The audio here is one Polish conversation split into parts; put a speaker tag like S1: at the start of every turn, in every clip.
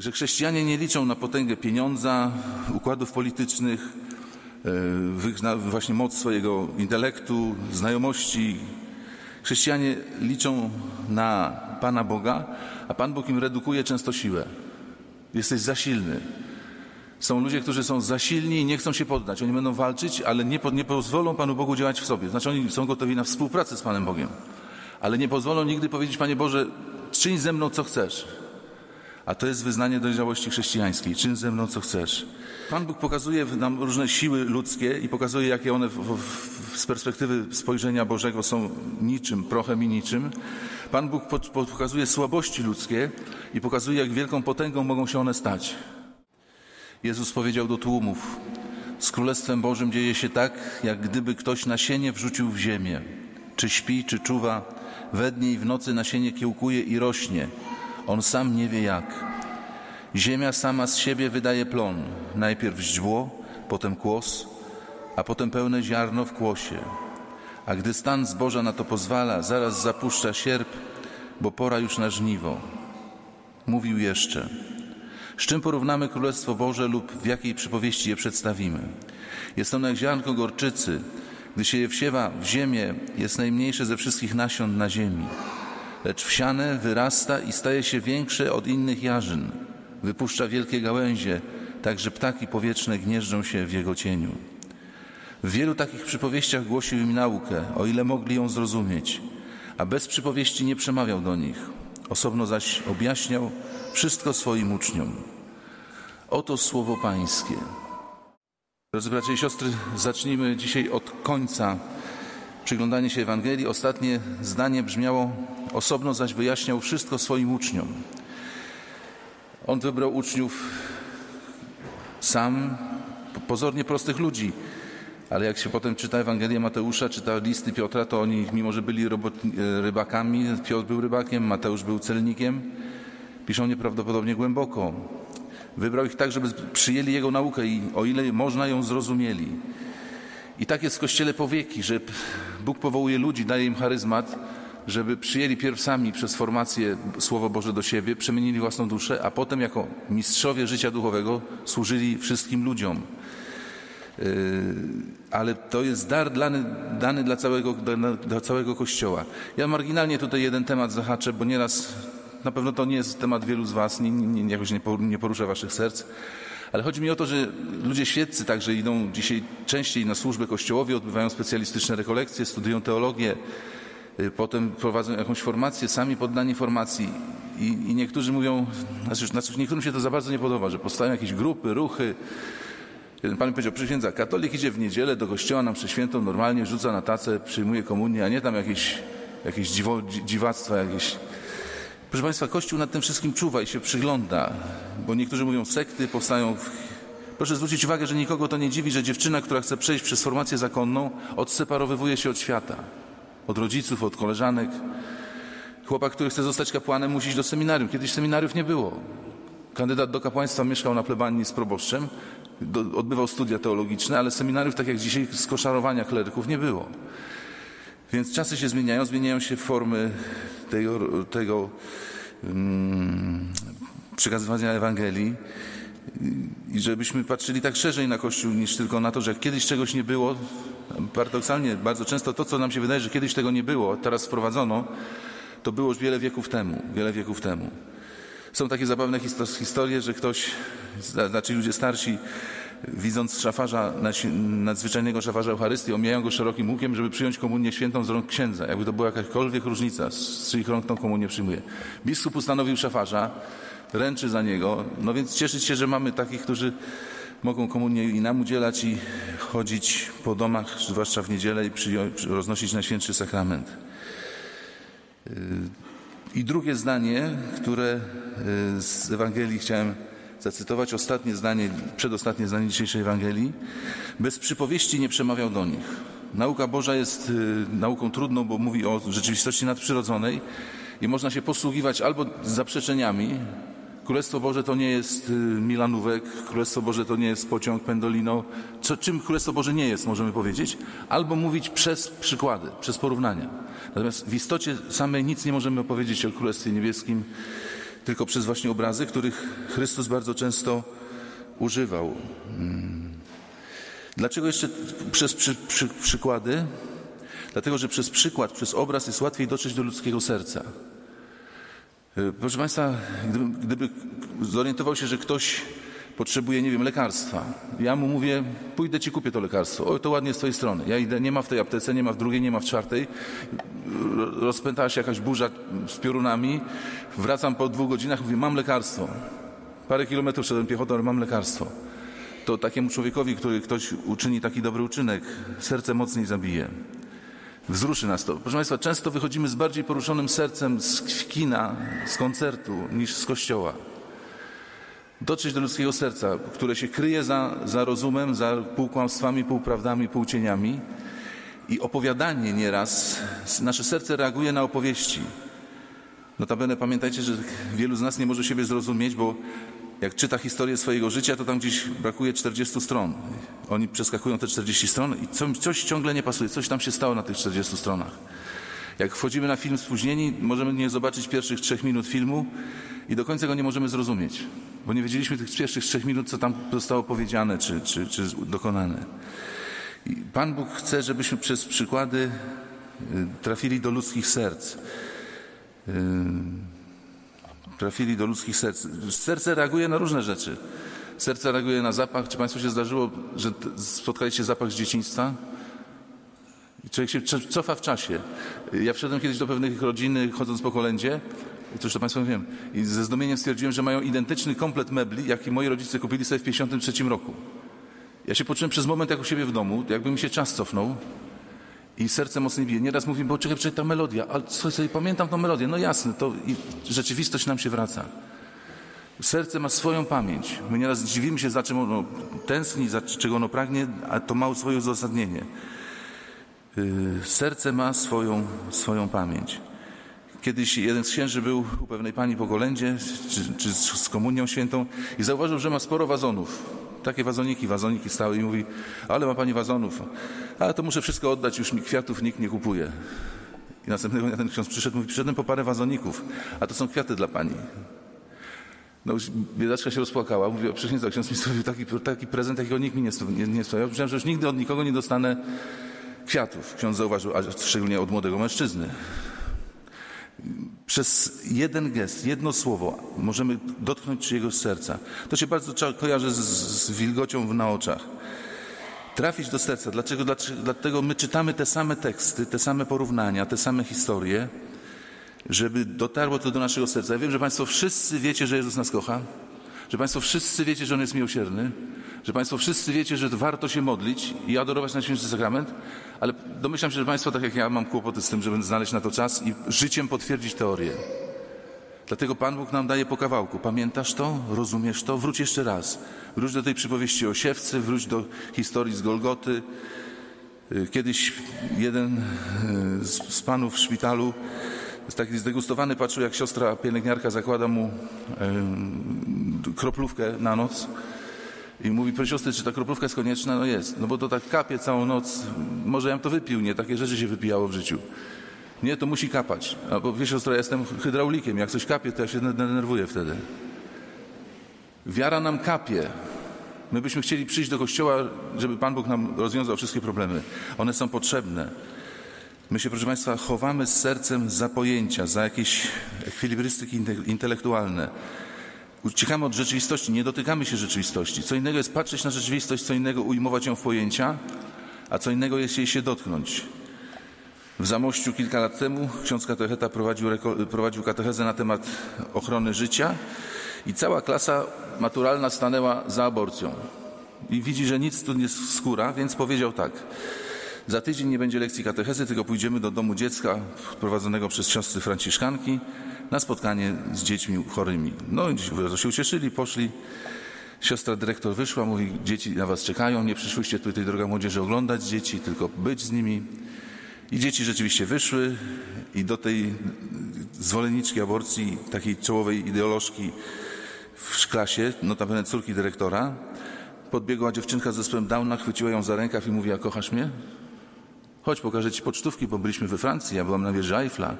S1: że chrześcijanie nie liczą na potęgę pieniądza, układów politycznych, e, właśnie moc swojego intelektu, znajomości. Chrześcijanie liczą na Pana Boga, a Pan Bóg im redukuje często siłę. Jesteś za silny. Są ludzie, którzy są za silni i nie chcą się poddać. Oni będą walczyć, ale nie, po, nie pozwolą Panu Bogu działać w sobie. Znaczy oni są gotowi na współpracę z Panem Bogiem. Ale nie pozwolą nigdy powiedzieć, Panie Boże, czyń ze mną co chcesz. A to jest wyznanie dojrzałości chrześcijańskiej. Czyń ze mną co chcesz. Pan Bóg pokazuje nam różne siły ludzkie i pokazuje, jakie one w, w, z perspektywy spojrzenia Bożego są niczym, prochem i niczym. Pan Bóg pokazuje słabości ludzkie i pokazuje, jak wielką potęgą mogą się one stać. Jezus powiedział do tłumów: Z Królestwem Bożym dzieje się tak, jak gdyby ktoś nasienie wrzucił w ziemię. Czy śpi, czy czuwa, we dnie i w nocy nasienie kiełkuje i rośnie. On sam nie wie jak. Ziemia sama z siebie wydaje plon. Najpierw źdźbło, potem kłos, a potem pełne ziarno w kłosie. A gdy stan zboża na to pozwala, zaraz zapuszcza sierp, bo pora już na żniwo. Mówił jeszcze. Z czym porównamy Królestwo Boże lub w jakiej przypowieści je przedstawimy? Jest ono jak ziarnko gorczycy. Gdy się je wsiewa w ziemię, jest najmniejsze ze wszystkich nasion na ziemi. Lecz wsiane wyrasta i staje się większe od innych jarzyn. Wypuszcza wielkie gałęzie, tak że ptaki powietrzne gnieżdżą się w jego cieniu. W wielu takich przypowieściach głosił im naukę, o ile mogli ją zrozumieć, a bez przypowieści nie przemawiał do nich. Osobno zaś objaśniał wszystko swoim uczniom. Oto słowo Pańskie. Drodzy bracia i siostry, zacznijmy dzisiaj od końca przyglądania się Ewangelii. Ostatnie zdanie brzmiało: Osobno zaś wyjaśniał wszystko swoim uczniom. On wybrał uczniów sam, pozornie prostych ludzi, ale jak się potem czyta Ewangelię Mateusza, czyta listy Piotra, to oni, mimo że byli rybakami, Piotr był rybakiem, Mateusz był celnikiem, piszą nieprawdopodobnie głęboko. Wybrał ich tak, żeby przyjęli Jego naukę i o ile można ją zrozumieli. I tak jest w Kościele po wieki, że Bóg powołuje ludzi, daje im charyzmat, żeby przyjęli pierw sami przez formację Słowo Boże do siebie, przemienili własną duszę, a potem jako mistrzowie życia duchowego służyli wszystkim ludziom. Yy, ale to jest dar dany, dany dla, całego, dla całego Kościoła. Ja marginalnie tutaj jeden temat zahaczę, bo nieraz na pewno to nie jest temat wielu z Was, nie, nie, jakoś nie porusza Waszych serc. Ale chodzi mi o to, że ludzie świeccy także idą dzisiaj częściej na służbę kościołowi, odbywają specjalistyczne rekolekcje, studiują teologię, y, potem prowadzą jakąś formację, sami poddani formacji. I, i niektórzy mówią, znaczy, niektórym się to za bardzo nie podoba, że powstają jakieś grupy, ruchy. Jeden pan mi powiedział, przysiędza, katolik idzie w niedzielę do kościoła nam przeświętą, normalnie rzuca na tacę, przyjmuje komunię, a nie tam jakieś, jakieś dziwo, dziwactwa, jakieś Proszę Państwa, Kościół nad tym wszystkim czuwa i się przygląda, bo niektórzy mówią sekty, powstają. W... Proszę zwrócić uwagę, że nikogo to nie dziwi, że dziewczyna, która chce przejść przez formację zakonną, odseparowywuje się od świata, od rodziców, od koleżanek. Chłopak, który chce zostać kapłanem, musi iść do seminarium. Kiedyś seminariów nie było. Kandydat do kapłaństwa mieszkał na plebanii z proboszczem, do, odbywał studia teologiczne, ale seminariów, tak jak dzisiaj, skoszarowania kleryków nie było. Więc czasy się zmieniają, zmieniają się formy tego, tego um, przekazywania Ewangelii i żebyśmy patrzyli tak szerzej na Kościół niż tylko na to, że kiedyś czegoś nie było. Paradoksalnie, bardzo często to, co nam się wydaje, że kiedyś tego nie było, teraz wprowadzono, to było już wiele wieków temu, wiele wieków temu. Są takie zabawne historie, że ktoś, znaczy ludzie starsi, widząc szafarza, nadzwyczajnego szafarza Eucharystii, omijają go szerokim łukiem, żeby przyjąć komunię świętą z rąk księdza. Jakby to była jakakolwiek różnica, z czyich rąk tą komunię przyjmuje. Biskup ustanowił szafarza, ręczy za niego, no więc cieszyć się, że mamy takich, którzy mogą komunię i nam udzielać i chodzić po domach, zwłaszcza w niedzielę i roznosić Najświętszy Sakrament. Yy, I drugie zdanie, które yy, z Ewangelii chciałem zacytować ostatnie zdanie, przedostatnie zdanie dzisiejszej Ewangelii. Bez przypowieści nie przemawiał do nich. Nauka Boża jest y, nauką trudną, bo mówi o rzeczywistości nadprzyrodzonej i można się posługiwać albo zaprzeczeniami. Królestwo Boże to nie jest y, milanówek, Królestwo Boże to nie jest pociąg pendolino. Co, czym Królestwo Boże nie jest, możemy powiedzieć? Albo mówić przez przykłady, przez porównania. Natomiast w istocie samej nic nie możemy opowiedzieć o Królestwie Niebieskim tylko przez właśnie obrazy, których Chrystus bardzo często używał. Mm. Dlaczego jeszcze przez przy, przy, przykłady? Dlatego, że przez przykład, przez obraz jest łatwiej dotrzeć do ludzkiego serca. E, proszę Państwa, gdyby, gdyby zorientował się, że ktoś potrzebuje, nie wiem, lekarstwa. Ja mu mówię, pójdę ci kupię to lekarstwo. O, to ładnie z twojej strony. Ja idę, nie ma w tej aptece, nie ma w drugiej, nie ma w czwartej. Rozpętała się jakaś burza z piorunami. Wracam po dwóch godzinach, mówię, mam lekarstwo. Parę kilometrów szedłem piechotą, ale mam lekarstwo. To takiemu człowiekowi, który ktoś uczyni taki dobry uczynek, serce mocniej zabije. Wzruszy nas to. Proszę Państwa, często wychodzimy z bardziej poruszonym sercem z kina, z koncertu, niż z kościoła. Dotrzeć do ludzkiego serca, które się kryje za, za rozumem, za półkłamstwami, półprawdami, półcieniami. I opowiadanie nieraz, nasze serce reaguje na opowieści. Notabene pamiętajcie, że wielu z nas nie może siebie zrozumieć, bo jak czyta historię swojego życia, to tam gdzieś brakuje 40 stron. Oni przeskakują te 40 stron i coś, coś ciągle nie pasuje, coś tam się stało na tych 40 stronach. Jak wchodzimy na film spóźnieni, możemy nie zobaczyć pierwszych trzech minut filmu i do końca go nie możemy zrozumieć, bo nie wiedzieliśmy tych pierwszych trzech minut, co tam zostało powiedziane czy, czy, czy dokonane. I Pan Bóg chce, żebyśmy przez przykłady y, trafili do ludzkich serc. Y, trafili do ludzkich serc. Serce reaguje na różne rzeczy. Serce reaguje na zapach. Czy Państwu się zdarzyło, że spotkaliście zapach z dzieciństwa? Człowiek się cofa w czasie. Ja wszedłem kiedyś do pewnych rodziny, chodząc po kolędzie, to już to Państwu wiem, i ze zdumieniem stwierdziłem, że mają identyczny komplet mebli, jaki moi rodzice kupili sobie w 1953 roku. Ja się poczułem przez moment jak u siebie w domu, jakby mi się czas cofnął i serce mocniej bije. Nieraz mówię, bo czekaj, czekaj, ta melodia, ale sobie pamiętam tą melodię. No jasne, to i rzeczywistość nam się wraca. Serce ma swoją pamięć. My nieraz dziwimy się, za czym ono tęskni, za czego ono pragnie, a to ma swoje uzasadnienie. Yy, serce ma swoją, swoją pamięć. Kiedyś jeden z księży był u pewnej pani po kolędzie, czy, czy z komunią świętą i zauważył, że ma sporo wazonów. Takie wazoniki, wazoniki stały i mówi, ale ma pani wazonów, ale to muszę wszystko oddać, już mi kwiatów nikt nie kupuje. I następnego dnia ten ksiądz przyszedł, mówi, przyszedłem po parę wazoników, a to są kwiaty dla pani. No już biedaczka się rozpłakała, mówi, przecież nie, ksiądz mi sprawił taki, taki prezent, jakiego nikt mi nie, nie, nie sprawiał. Myślałem, że już nigdy od nikogo nie dostanę kwiatów. Ksiądz zauważył, a szczególnie od młodego mężczyzny. Przez jeden gest, jedno słowo możemy dotknąć czyjegoś serca. To się bardzo kojarzy z, z wilgocią na oczach. Trafić do serca. Dlaczego? Dlatego my czytamy te same teksty, te same porównania, te same historie, żeby dotarło to do naszego serca. Ja wiem, że Państwo wszyscy wiecie, że Jezus nas kocha, że Państwo wszyscy wiecie, że On jest miłosierny, że Państwo wszyscy wiecie, że warto się modlić i adorować na święty sakrament, ale domyślam się, że Państwo, tak jak ja, mam kłopoty z tym, żeby znaleźć na to czas i życiem potwierdzić teorię. Dlatego Pan Bóg nam daje po kawałku. Pamiętasz to? Rozumiesz to? Wróć jeszcze raz. Wróć do tej przypowieści o siewcy, wróć do historii z Golgoty. Y, kiedyś jeden y, z panów w szpitalu taki zdegustowany patrzył, jak siostra pielęgniarka zakłada mu kroplówkę na noc i mówi, proszę siostry, czy ta kroplówka jest konieczna? No jest, no bo to tak kapie całą noc. Może ja bym to wypił, nie? Takie rzeczy się wypijało w życiu. Nie, to musi kapać. Bo wiesz, siostra, ja jestem hydraulikiem. Jak coś kapie, to ja się denerwuję wtedy. Wiara nam kapie. My byśmy chcieli przyjść do kościoła, żeby Pan Bóg nam rozwiązał wszystkie problemy. One są potrzebne. My się, proszę Państwa, chowamy z sercem za pojęcia, za jakieś ekwilibrystyki intelektualne. Uciekamy od rzeczywistości, nie dotykamy się rzeczywistości. Co innego jest patrzeć na rzeczywistość, co innego ujmować ją w pojęcia, a co innego jest jej się dotknąć. W Zamościu kilka lat temu ksiądz katecheta prowadził, prowadził katechezę na temat ochrony życia i cała klasa maturalna stanęła za aborcją. I widzi, że nic tu nie skóra, więc powiedział tak. Za tydzień nie będzie lekcji katechezy, tylko pójdziemy do domu dziecka prowadzonego przez siostry franciszkanki na spotkanie z dziećmi chorymi. No i się ucieszyli, poszli. Siostra dyrektor wyszła, mówi, dzieci na was czekają, nie przyszłyście tutaj, droga młodzieży, oglądać dzieci, tylko być z nimi. I dzieci rzeczywiście wyszły i do tej zwolenniczki aborcji, takiej czołowej ideolożki w klasie, notabene córki dyrektora, podbiegła dziewczynka z zespołem Downa, chwyciła ją za rękaw i mówi, a kochasz mnie? Chodź, pokażę ci pocztówki, bo byliśmy we Francji, ja byłam na wieży Eiffla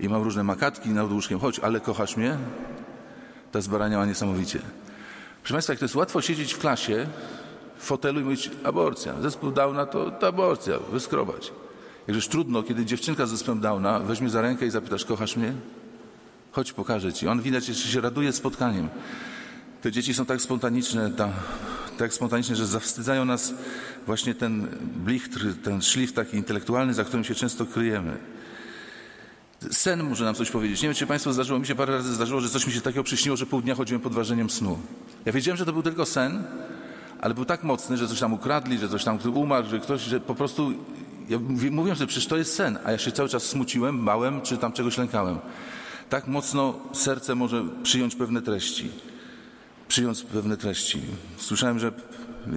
S1: i mam różne makatki nad łóżkiem. Chodź, ale kochasz mnie? Ta zbaraniała niesamowicie. Proszę Państwa, jak to jest łatwo siedzieć w klasie, w fotelu i mówić aborcja. Zespół Downa to, to aborcja, wyskrobać. Jakżeż trudno, kiedy dziewczynka z zespołem Downa weźmie za rękę i zapytasz, kochasz mnie? Chodź, pokażę ci. On widać jeszcze się raduje spotkaniem. Te dzieci są tak spontaniczne, ta, tak spontaniczne, że zawstydzają nas właśnie ten blichtr, ten szlif taki intelektualny, za którym się często kryjemy. Sen może nam coś powiedzieć. Nie wiem, czy Państwu zdarzyło, mi się parę razy zdarzyło, że coś mi się takiego przyśniło, że pół dnia chodziłem pod wrażeniem snu. Ja wiedziałem, że to był tylko sen, ale był tak mocny, że coś tam ukradli, że coś tam umarł, że ktoś, że po prostu ja mówiłem sobie, przecież to jest sen, a ja się cały czas smuciłem, bałem, czy tam czegoś lękałem. Tak mocno serce może przyjąć pewne treści. Przyjąć pewne treści. Słyszałem, że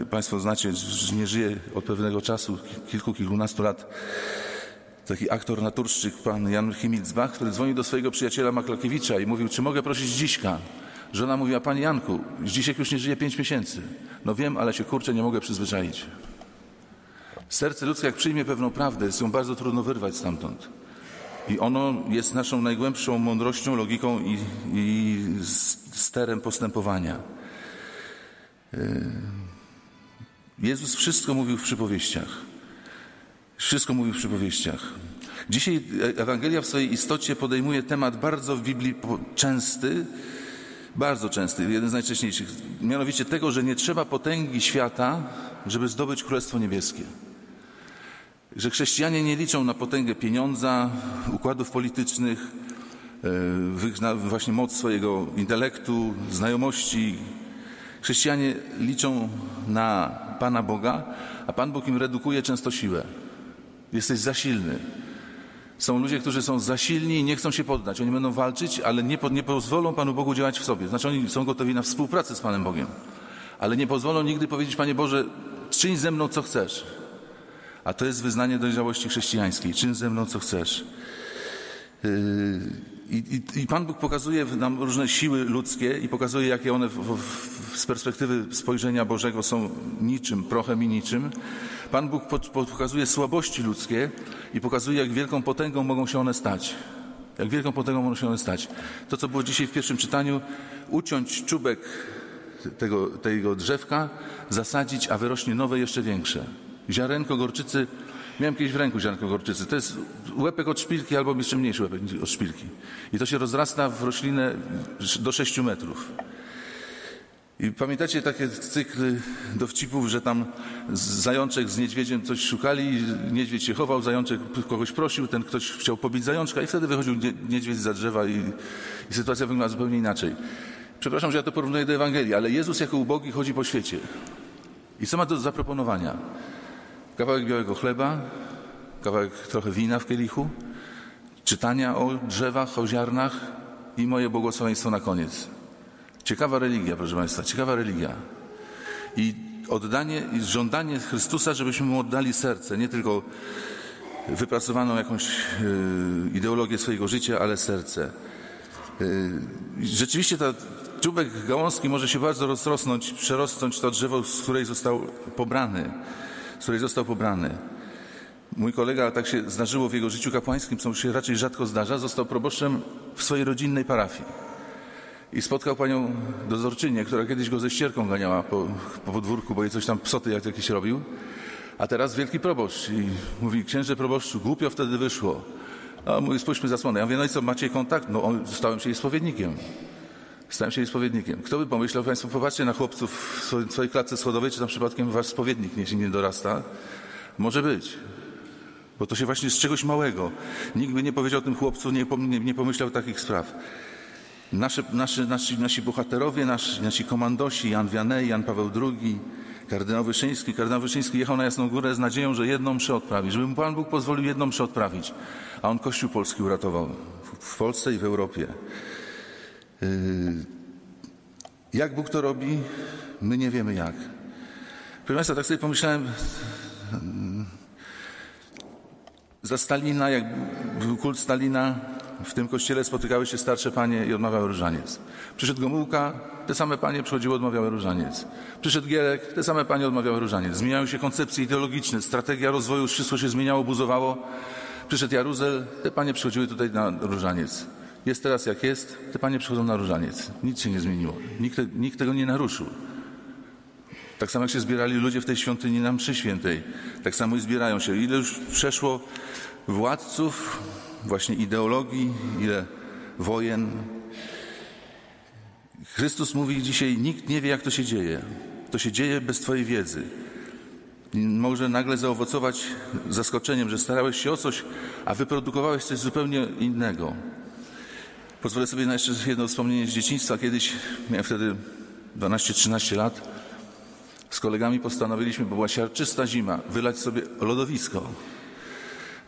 S1: Państwo znacie, że nie żyje od pewnego czasu, kilku, kilkunastu lat, taki aktor naturszczyk, pan Jan Himilcbach, który dzwonił do swojego przyjaciela Maklakiewicza i mówił, czy mogę prosić dziśka? Żona mówiła, panie Janku, Zdzisiek już nie żyje pięć miesięcy. No wiem, ale się kurczę nie mogę przyzwyczaić. Serce ludzkie, jak przyjmie pewną prawdę, jest ją bardzo trudno wyrwać stamtąd. I ono jest naszą najgłębszą mądrością, logiką i, i sterem postępowania. Yy. Jezus wszystko mówił w przypowieściach. Wszystko mówił w przypowieściach. Dzisiaj Ewangelia w swojej istocie podejmuje temat bardzo w Biblii częsty, bardzo częsty, jeden z najczęstszych, mianowicie tego, że nie trzeba potęgi świata, żeby zdobyć Królestwo Niebieskie. Że chrześcijanie nie liczą na potęgę pieniądza, układów politycznych, e, właśnie moc swojego intelektu, znajomości. Chrześcijanie liczą na Pana Boga, a Pan Bóg im redukuje często siłę. Jesteś za silny. Są ludzie, którzy są za silni i nie chcą się poddać. Oni będą walczyć, ale nie, po, nie pozwolą Panu Bogu działać w sobie. Znaczy oni są gotowi na współpracę z Panem Bogiem. Ale nie pozwolą nigdy powiedzieć, Panie Boże, czyń ze mną co chcesz. A to jest wyznanie dojrzałości chrześcijańskiej. Czyń ze mną co chcesz. Yy, I, i, I, Pan Bóg pokazuje nam różne siły ludzkie i pokazuje, jakie one w, w, z perspektywy spojrzenia Bożego są niczym, prochem i niczym. Pan Bóg pokazuje słabości ludzkie i pokazuje, jak wielką potęgą mogą się one stać. Jak wielką potęgą mogą się one stać. To, co było dzisiaj w pierwszym czytaniu, uciąć czubek tego, tego drzewka, zasadzić, a wyrośnie nowe, jeszcze większe. Ziarenko gorczycy, miałem kiedyś w ręku ziarenko gorczycy, to jest łepek od szpilki albo jeszcze mniejszy łepek od szpilki. I to się rozrasta w roślinę do 6 metrów. I pamiętacie takie cykly dowcipów, że tam zajączek z niedźwiedziem coś szukali, niedźwiedź się chował, zajączek kogoś prosił, ten ktoś chciał pobić zajączka i wtedy wychodził niedźwiedź za drzewa i, i sytuacja wygląda zupełnie inaczej. Przepraszam, że ja to porównuję do Ewangelii, ale Jezus jako ubogi chodzi po świecie. I co ma do zaproponowania? Kawałek białego chleba, kawałek trochę wina w kielichu, czytania o drzewach, o ziarnach i moje błogosławieństwo na koniec. Ciekawa religia, proszę Państwa, ciekawa religia. I oddanie, i żądanie Chrystusa, żebyśmy mu oddali serce, nie tylko wypracowaną jakąś y, ideologię swojego życia, ale serce. Y, rzeczywiście ta czubek gałązki może się bardzo rozrosnąć, przerosnąć to drzewo, z której został pobrany, której został pobrany. Mój kolega, tak się zdarzyło w jego życiu kapłańskim, co się raczej rzadko zdarza, został proboszczem w swojej rodzinnej parafii i spotkał panią dozorczynię, która kiedyś go ze ścierką ganiała po, po podwórku, bo jej coś tam psoty jak jakiś robił. A teraz wielki proboszcz i mówi, księże proboszczu, głupio wtedy wyszło. A mówi, spójrzmy zasłonę. Ja mówię, no i co, macie kontakt? No on, stałem się jej spowiednikiem. Stałem się jej spowiednikiem. Kto by pomyślał, Państwo, popatrzcie na chłopców w swojej klatce schodowej, czy tam przypadkiem wasz spowiednik nie, nie dorasta. Może być. Bo to się właśnie z czegoś małego. Nikt by nie powiedział tym chłopcu, nie, nie, pomyślał takich spraw. Nasze, nasze, nasi, nasi bohaterowie, nasi, nasi komandosi, Jan Wianej, Jan Paweł II, kardynał Wyszyński. Kardynał Wyszyński jechał na Jasną Górę z nadzieją, że jedną mszę odprawi, żeby mu Pan Bóg pozwolił jedną mszę odprawić. A on Kościół Polski uratował w Polsce i w Europie. Yy, jak Bóg to robi? My nie wiemy jak. Proszę Państwa, tak sobie pomyślałem, yy, za Stalina, jak był kult Stalina, w tym kościele spotykały się starsze panie i odmawiały różaniec. Przyszedł Gomułka, te same panie przychodziły, odmawiały różaniec. Przyszedł Gierek, te same panie odmawiały różaniec. Zmieniały się koncepcje ideologiczne, strategia rozwoju, wszystko się zmieniało, buzowało. Przyszedł Jaruzel, te panie przychodziły tutaj na różaniec. Jest teraz jak jest, te panie przychodzą na różaniec. Nic się nie zmieniło. Nikt, nikt tego nie naruszył. Tak samo jak się zbierali ludzie w tej świątyni na mszy świętej, tak samo i zbierają się. Ile już przeszło władców, właśnie ideologii, ile wojen. Chrystus mówi dzisiaj, nikt nie wie, jak to się dzieje. To się dzieje bez Twojej wiedzy. Może nagle zaowocować zaskoczeniem, że starałeś się o coś, a wyprodukowałeś coś zupełnie innego. Pozwolę sobie na jeszcze jedno wspomnienie z dzieciństwa. Kiedyś, miałem wtedy 12-13 lat, z kolegami postanowiliśmy, bo była siarczysta zima, wylać sobie lodowisko.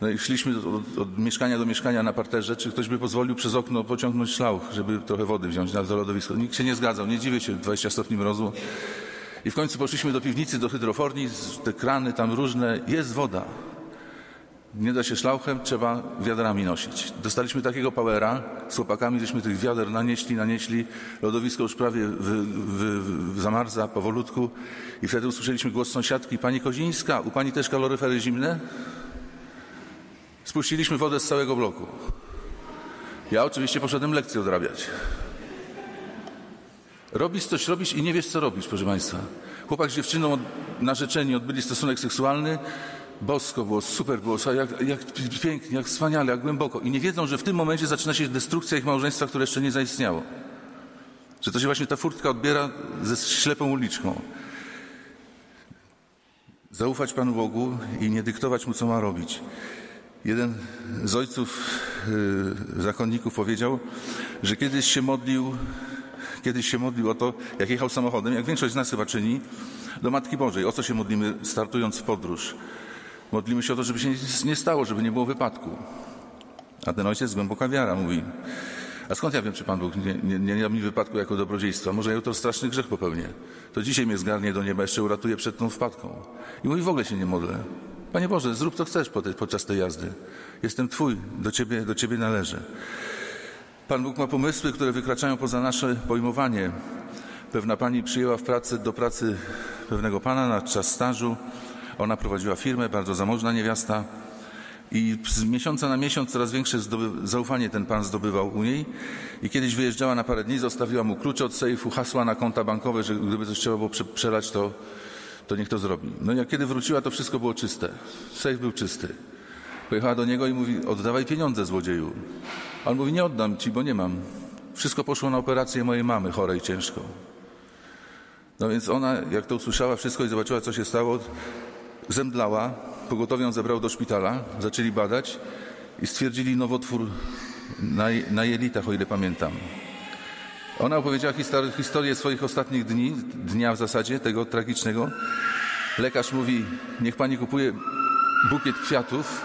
S1: No i szliśmy od, od, mieszkania do mieszkania na parterze, czy ktoś by pozwolił przez okno pociągnąć szlauch, żeby trochę wody wziąć na to lodowisko. Nikt się nie zgadzał, nie dziwię się, 20 stopni mrozu. I w końcu poszliśmy do piwnicy, do hydroforni, te krany tam różne, jest woda. Nie da się szlauchem, trzeba wiadrami nosić. Dostaliśmy takiego powera z chłopakami, żeśmy tych wiader nanieśli, nanieśli. Lodowisko już prawie wy, wy, wy, zamarza powolutku. I wtedy usłyszeliśmy głos sąsiadki, pani Kozińska, u pani też kaloryfery zimne? Spuściliśmy wodę z całego bloku. Ja oczywiście poszedłem lekcję odrabiać. Robisz coś, robisz i nie wiesz, co robisz, proszę Państwa. Chłopak z dziewczyną od, narzeczeni odbyli stosunek seksualny. Bosko było, super było, jak, jak pięknie, jak wspaniale, jak głęboko. I nie wiedzą, że w tym momencie zaczyna się destrukcja ich małżeństwa, które jeszcze nie zaistniało. Że to się właśnie ta furtka odbiera ze ślepą uliczką. Zaufać Panu Bogu i nie dyktować Mu, co ma robić. Jeden z ojców yy, zakonników powiedział, że kiedyś się modlił, kiedyś się modlił o to, jak jechał samochodem, jak większość z nas chyba czyni, do Matki Bożej. O co się modlimy, startując w podróż? Modlimy się o to, żeby się nic nie stało, żeby nie było wypadku. A ten ojciec głęboka wiara mówi, a skąd ja wiem, czy Pan Bóg nie, nie, nie da mi wypadku jako dobrodziejstwa? Może ja jutro straszny grzech popełnię. To dzisiaj mnie zgarnie do nieba, jeszcze uratuje przed tą wpadką. I mówi, w ogóle się nie modlę. Panie Boże, zrób co chcesz podczas tej jazdy. Jestem Twój, do Ciebie, do Ciebie należę. Pan Bóg ma pomysły, które wykraczają poza nasze pojmowanie. Pewna pani przyjęła w pracy, do pracy pewnego pana na czas stażu. Ona prowadziła firmę, bardzo zamożna niewiasta. I z miesiąca na miesiąc coraz większe zaufanie ten pan zdobywał u niej. I kiedyś wyjeżdżała na parę dni, zostawiła mu klucze od sejfu, hasła na konta bankowe, że gdyby coś trzeba było przelać, to to niech to zrobi. No i jak kiedy wróciła, to wszystko było czyste. Sejf był czysty. Pojechała do niego i mówi, oddawaj pieniądze złodzieju. A on mówi, nie oddam ci, bo nie mam. Wszystko poszło na operację mojej mamy, chorej ciężko. No więc ona, jak to usłyszała wszystko i zobaczyła, co się stało, zemdlała, pogotowią zebrał do szpitala, zaczęli badać i stwierdzili nowotwór na, na jelitach, o ile pamiętam. Ona opowiedziała historię swoich ostatnich dni, dnia w zasadzie, tego tragicznego. Lekarz mówi, niech pani kupuje bukiet kwiatów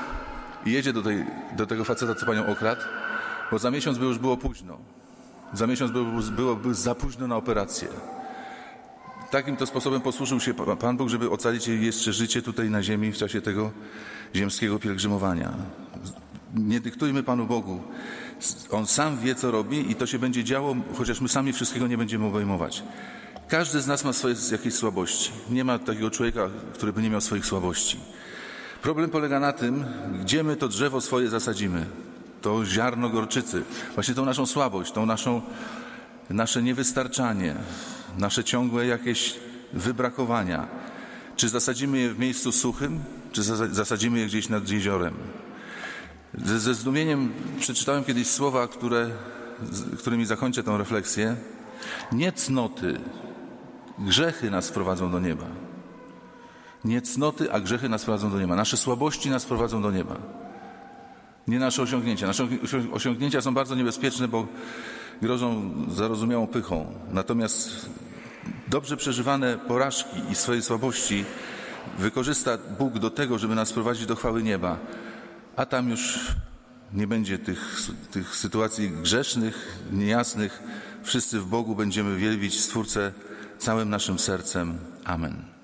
S1: i jedzie do, tej, do tego faceta, co panią okradł, bo za miesiąc by już było późno. Za miesiąc byłoby było, było za późno na operację. Takim to sposobem posłużył się Pan Bóg, żeby ocalić jej jeszcze życie tutaj na ziemi w czasie tego ziemskiego pielgrzymowania. Nie dyktujmy Panu Bogu. On sam wie, co robi i to się będzie działo, chociaż my sami wszystkiego nie będziemy obejmować. Każdy z nas ma swoje jakieś słabości. Nie ma takiego człowieka, który by nie miał swoich słabości. Problem polega na tym, gdzie my to drzewo swoje zasadzimy. To ziarno gorczycy. Właśnie tą naszą słabość, tą naszą, nasze niewystarczanie, nasze ciągłe jakieś wybrakowania. Czy zasadzimy je w miejscu suchym, czy zasadzimy je gdzieś nad jeziorem? Ze, zdumieniem przeczytałem kiedyś słowa, które, którymi zakończę tę refleksję. Nie cnoty, grzechy nas prowadzą do nieba. Nie cnoty, a grzechy nas prowadzą do nieba. Nasze słabości nas prowadzą do nieba. Nie nasze osiągnięcia. Nasze osiągnięcia są bardzo niebezpieczne, bo grożą zarozumiałą pychą. Natomiast dobrze przeżywane porażki i swoje słabości wykorzysta Bóg do tego, żeby nas prowadzić do chwały nieba a tam już nie będzie tych, tych sytuacji grzesznych, niejasnych. Wszyscy w Bogu będziemy wielbić Stwórcę całym naszym sercem. Amen.